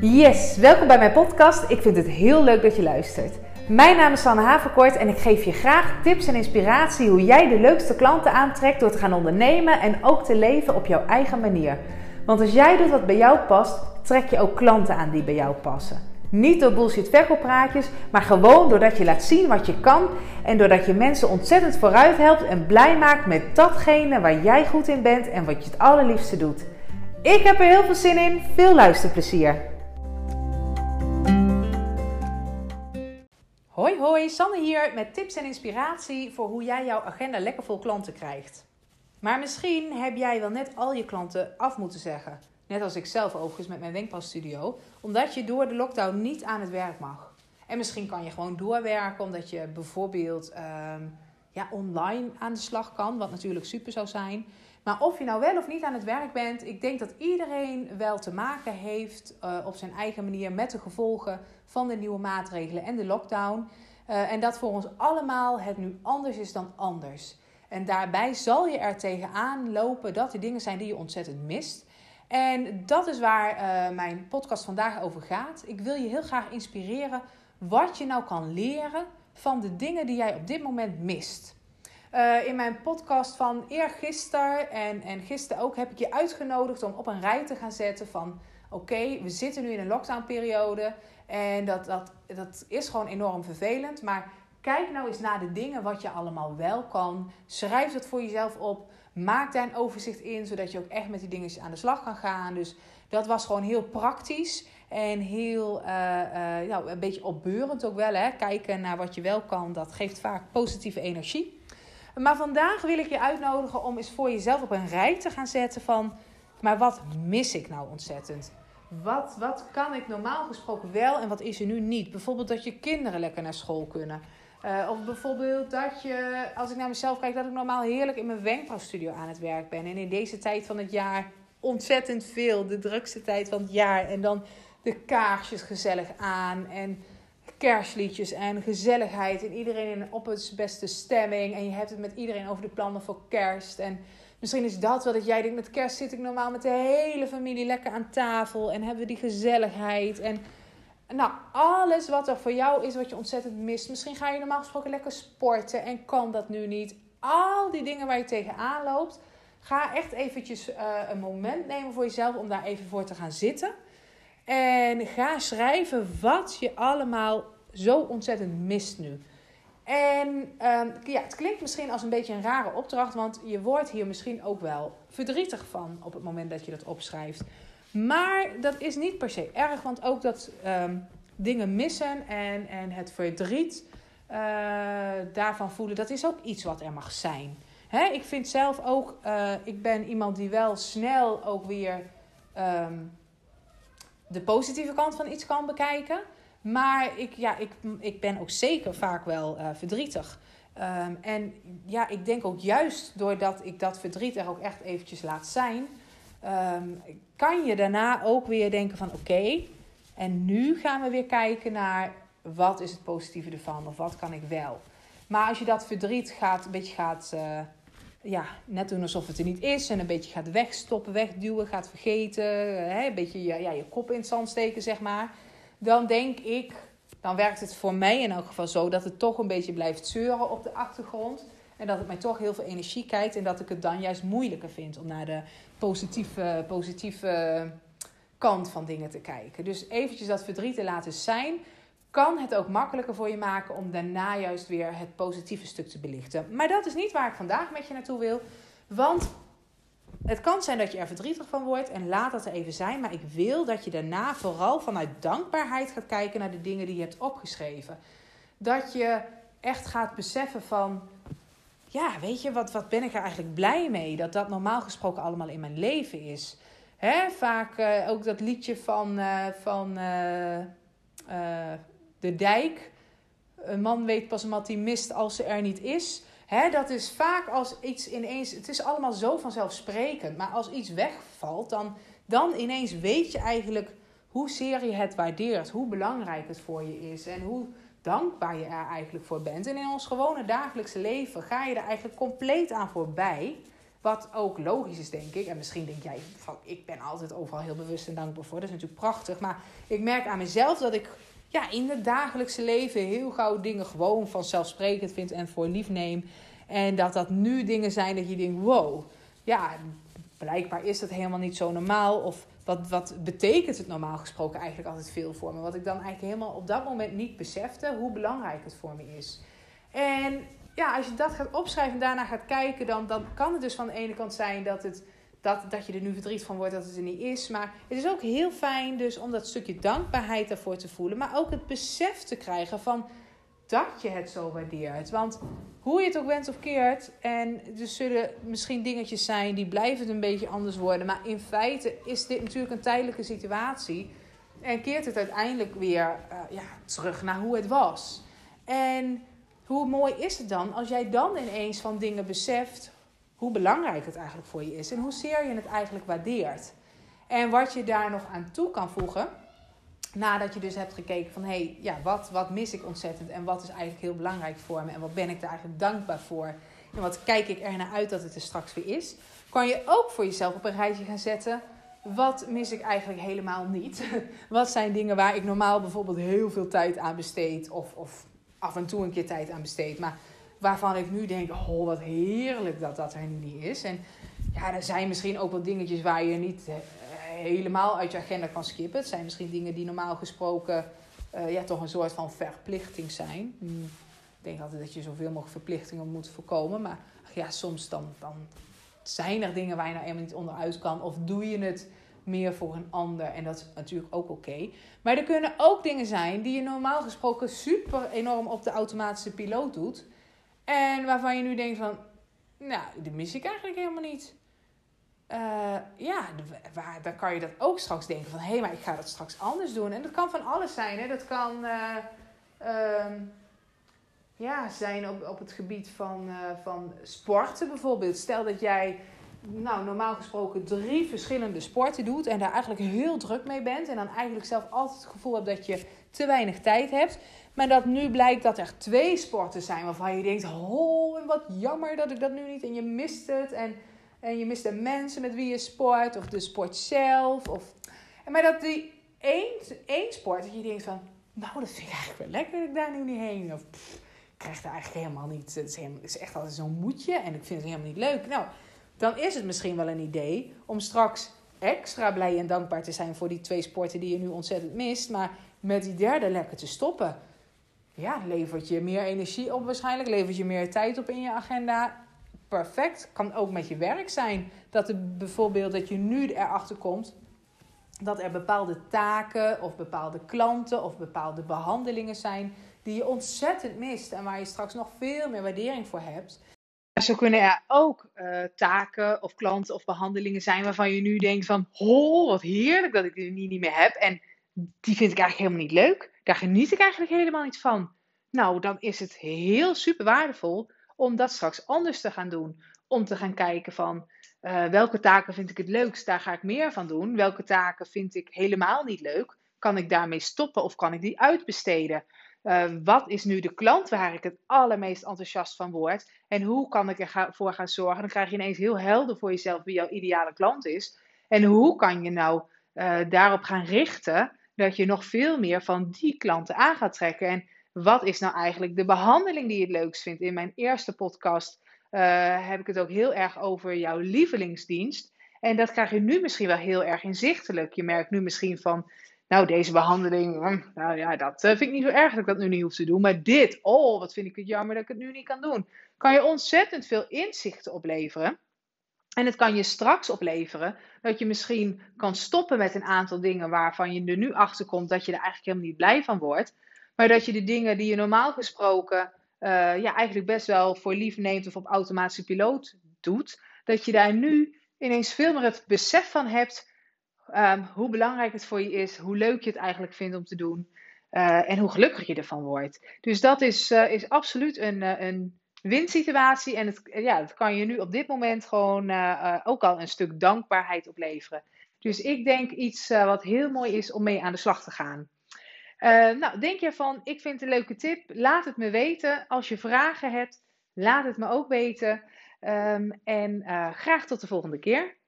Yes, welkom bij mijn podcast. Ik vind het heel leuk dat je luistert. Mijn naam is Sanne Haverkort en ik geef je graag tips en inspiratie hoe jij de leukste klanten aantrekt door te gaan ondernemen en ook te leven op jouw eigen manier. Want als jij doet wat bij jou past, trek je ook klanten aan die bij jou passen. Niet door bullshit verkooppraatjes, maar gewoon doordat je laat zien wat je kan en doordat je mensen ontzettend vooruit helpt en blij maakt met datgene waar jij goed in bent en wat je het allerliefste doet. Ik heb er heel veel zin in. Veel luisterplezier. Hoi hoi, Sanne hier met tips en inspiratie voor hoe jij jouw agenda lekker vol klanten krijgt. Maar misschien heb jij wel net al je klanten af moeten zeggen. Net als ik zelf overigens met mijn wenkbrauwstudio. Omdat je door de lockdown niet aan het werk mag. En misschien kan je gewoon doorwerken omdat je bijvoorbeeld ehm, ja, online aan de slag kan. Wat natuurlijk super zou zijn. Maar of je nou wel of niet aan het werk bent, ik denk dat iedereen wel te maken heeft uh, op zijn eigen manier met de gevolgen van de nieuwe maatregelen en de lockdown. Uh, en dat voor ons allemaal het nu anders is dan anders. En daarbij zal je er tegenaan lopen dat er dingen zijn die je ontzettend mist. En dat is waar uh, mijn podcast vandaag over gaat. Ik wil je heel graag inspireren wat je nou kan leren van de dingen die jij op dit moment mist. Uh, in mijn podcast van eergisteren en, en gisteren ook heb ik je uitgenodigd om op een rij te gaan zetten van oké, we zitten nu in een lockdownperiode en dat, dat, dat is gewoon enorm vervelend. Maar kijk nou eens naar de dingen wat je allemaal wel kan. Schrijf het voor jezelf op. Maak daar een overzicht in, zodat je ook echt met die dingen aan de slag kan gaan. Dus dat was gewoon heel praktisch en heel uh, nou, een beetje opbeurend ook wel. Hè? Kijken naar wat je wel kan, dat geeft vaak positieve energie. Maar vandaag wil ik je uitnodigen om eens voor jezelf op een rij te gaan zetten van... maar wat mis ik nou ontzettend? Wat, wat kan ik normaal gesproken wel en wat is er nu niet? Bijvoorbeeld dat je kinderen lekker naar school kunnen. Uh, of bijvoorbeeld dat je, als ik naar mezelf kijk, dat ik normaal heerlijk in mijn wenkbrauwstudio aan het werk ben. En in deze tijd van het jaar ontzettend veel, de drukste tijd van het jaar. En dan de kaarsjes gezellig aan en kerstliedjes en gezelligheid. En iedereen op het beste stemming. En je hebt het met iedereen over de plannen voor kerst. En misschien is dat wel dat jij denkt, met kerst zit ik normaal met de hele familie lekker aan tafel. En hebben we die gezelligheid. En nou, alles wat er voor jou is, wat je ontzettend mist. Misschien ga je normaal gesproken lekker sporten en kan dat nu niet. Al die dingen waar je tegenaan loopt. Ga echt eventjes uh, een moment nemen voor jezelf om daar even voor te gaan zitten. En ga schrijven wat je allemaal zo ontzettend mist nu. En um, ja, het klinkt misschien als een beetje een rare opdracht, want je wordt hier misschien ook wel verdrietig van op het moment dat je dat opschrijft. Maar dat is niet per se erg, want ook dat um, dingen missen en, en het verdriet uh, daarvan voelen, dat is ook iets wat er mag zijn. Hè? Ik vind zelf ook, uh, ik ben iemand die wel snel ook weer um, de positieve kant van iets kan bekijken. Maar ik, ja, ik, ik ben ook zeker vaak wel uh, verdrietig. Um, en ja, ik denk ook juist doordat ik dat verdriet er ook echt eventjes laat zijn, um, kan je daarna ook weer denken van oké, en nu gaan we weer kijken naar wat is het positieve ervan of wat kan ik wel. Maar als je dat verdriet gaat, een beetje gaat, uh, ja, net doen alsof het er niet is en een beetje gaat wegstoppen, wegduwen, gaat vergeten, hè, een beetje ja, ja, je kop in het zand steken, zeg maar dan denk ik, dan werkt het voor mij in elk geval zo dat het toch een beetje blijft zeuren op de achtergrond. En dat het mij toch heel veel energie kijkt en dat ik het dan juist moeilijker vind om naar de positieve, positieve kant van dingen te kijken. Dus eventjes dat verdriet te laten zijn, kan het ook makkelijker voor je maken om daarna juist weer het positieve stuk te belichten. Maar dat is niet waar ik vandaag met je naartoe wil. Want het kan zijn dat je er verdrietig van wordt en laat dat er even zijn. Maar ik wil dat je daarna vooral vanuit dankbaarheid gaat kijken naar de dingen die je hebt opgeschreven. Dat je echt gaat beseffen van, ja, weet je, wat, wat ben ik er eigenlijk blij mee? Dat dat normaal gesproken allemaal in mijn leven is. Hè? Vaak uh, ook dat liedje van, uh, van uh, De Dijk. Een man weet pas wat hij mist als ze er niet is. Hè, dat is vaak als iets ineens. Het is allemaal zo vanzelfsprekend. Maar als iets wegvalt, dan, dan ineens weet je eigenlijk hoezeer je het waardeert. Hoe belangrijk het voor je is. En hoe dankbaar je er eigenlijk voor bent. En in ons gewone dagelijkse leven ga je er eigenlijk compleet aan voorbij. Wat ook logisch is, denk ik. En misschien denk jij van ik ben altijd overal heel bewust en dankbaar voor. Dat is natuurlijk prachtig. Maar ik merk aan mezelf dat ik ja, in het dagelijkse leven heel gauw dingen gewoon vanzelfsprekend vind en voor lief neem. En dat dat nu dingen zijn dat je denkt: wow, ja, blijkbaar is dat helemaal niet zo normaal. Of wat, wat betekent het normaal gesproken eigenlijk altijd veel voor me? Wat ik dan eigenlijk helemaal op dat moment niet besefte, hoe belangrijk het voor me is. En ja, als je dat gaat opschrijven en daarna gaat kijken, dan, dan kan het dus van de ene kant zijn dat, het, dat, dat je er nu verdriet van wordt dat het er niet is. Maar het is ook heel fijn dus om dat stukje dankbaarheid daarvoor te voelen. Maar ook het besef te krijgen van dat je het zo waardeert. Want hoe je het ook bent of keert, en er zullen misschien dingetjes zijn die blijven een beetje anders worden. Maar in feite is dit natuurlijk een tijdelijke situatie. En keert het uiteindelijk weer uh, ja, terug naar hoe het was. En hoe mooi is het dan als jij dan ineens van dingen beseft hoe belangrijk het eigenlijk voor je is en hoe zeer je het eigenlijk waardeert. En wat je daar nog aan toe kan voegen, nadat je dus hebt gekeken van hé, hey, ja, wat, wat mis ik ontzettend en wat is eigenlijk heel belangrijk voor me en wat ben ik daar eigenlijk dankbaar voor en wat kijk ik er naar uit dat het er straks weer is, kan je ook voor jezelf op een rijtje gaan zetten. Wat mis ik eigenlijk helemaal niet? Wat zijn dingen waar ik normaal bijvoorbeeld heel veel tijd aan besteed of, of af en toe een keer tijd aan besteed. Maar waarvan ik nu denk, oh wat heerlijk dat dat er nu niet is. En ja, er zijn misschien ook wel dingetjes waar je niet eh, helemaal uit je agenda kan skippen. Het zijn misschien dingen die normaal gesproken uh, ja, toch een soort van verplichting zijn. Hmm, ik denk altijd dat je zoveel mogelijk verplichtingen moet voorkomen. Maar ja, soms dan, dan zijn er dingen waar je nou helemaal niet onderuit kan. Of doe je het meer voor een ander. En dat is natuurlijk ook oké. Maar er kunnen ook dingen zijn die je normaal gesproken super enorm op de automatische piloot doet. En waarvan je nu denkt van, nou, die mis ik eigenlijk helemaal niet. Uh, ja, waar, dan kan je dat ook straks denken van... hé, maar ik ga dat straks anders doen. En dat kan van alles zijn. Hè? Dat kan uh, uh, ja, zijn op, op het gebied van, uh, van sporten bijvoorbeeld. Stel dat jij nou, normaal gesproken drie verschillende sporten doet en daar eigenlijk heel druk mee bent en dan eigenlijk zelf altijd het gevoel hebt dat je te weinig tijd hebt. Maar dat nu blijkt dat er twee sporten zijn waarvan je denkt, oh, en wat jammer dat ik dat nu niet en je mist het en, en je mist de mensen met wie je sport of de sport zelf. Of, maar dat die één, één sport, dat je denkt van, nou, dat vind ik eigenlijk wel lekker dat ik daar nu niet heen. Of ik krijg daar eigenlijk helemaal niet, het is, het is echt altijd zo'n moedje en ik vind het helemaal niet leuk. Nou, dan is het misschien wel een idee om straks extra blij en dankbaar te zijn voor die twee sporten die je nu ontzettend mist. Maar met die derde lekker te stoppen. Ja, levert je meer energie op waarschijnlijk. Levert je meer tijd op in je agenda. Perfect. Kan ook met je werk zijn. Dat er bijvoorbeeld dat je nu erachter komt dat er bepaalde taken of bepaalde klanten of bepaalde behandelingen zijn die je ontzettend mist en waar je straks nog veel meer waardering voor hebt. Zo kunnen er ook uh, taken of klanten of behandelingen zijn waarvan je nu denkt van, oh, wat heerlijk dat ik die niet meer heb. En die vind ik eigenlijk helemaal niet leuk. Daar geniet ik eigenlijk helemaal niet van. Nou, dan is het heel super waardevol om dat straks anders te gaan doen. Om te gaan kijken van, uh, welke taken vind ik het leukst, daar ga ik meer van doen. Welke taken vind ik helemaal niet leuk? Kan ik daarmee stoppen of kan ik die uitbesteden? Uh, wat is nu de klant waar ik het allermeest enthousiast van word? En hoe kan ik ervoor gaan zorgen? Dan krijg je ineens heel helder voor jezelf wie jouw ideale klant is. En hoe kan je nou uh, daarop gaan richten dat je nog veel meer van die klanten aan gaat trekken? En wat is nou eigenlijk de behandeling die je het leukst vindt? In mijn eerste podcast uh, heb ik het ook heel erg over jouw lievelingsdienst. En dat krijg je nu misschien wel heel erg inzichtelijk. Je merkt nu misschien van nou, deze behandeling, hm, nou ja, dat eh, vind ik niet zo erg dat ik dat nu niet hoef te doen. Maar dit, oh, wat vind ik het jammer dat ik het nu niet kan doen. Kan je ontzettend veel inzichten opleveren. En het kan je straks opleveren dat je misschien kan stoppen met een aantal dingen waarvan je er nu achter komt dat je er eigenlijk helemaal niet blij van wordt. Maar dat je de dingen die je normaal gesproken uh, ja, eigenlijk best wel voor lief neemt of op automatische piloot doet, dat je daar nu ineens veel meer het besef van hebt Um, hoe belangrijk het voor je is, hoe leuk je het eigenlijk vindt om te doen uh, en hoe gelukkig je ervan wordt. Dus dat is, uh, is absoluut een, een winsituatie en het, ja, dat kan je nu op dit moment gewoon ook al een stuk dankbaarheid opleveren. Dus ik denk iets wat heel mooi is om mee aan de slag te gaan. nou, denk je van, ik vind het een leuke tip, laat het me weten. Als je vragen hebt, laat het me ook weten. Ehm, en graag tot de volgende keer.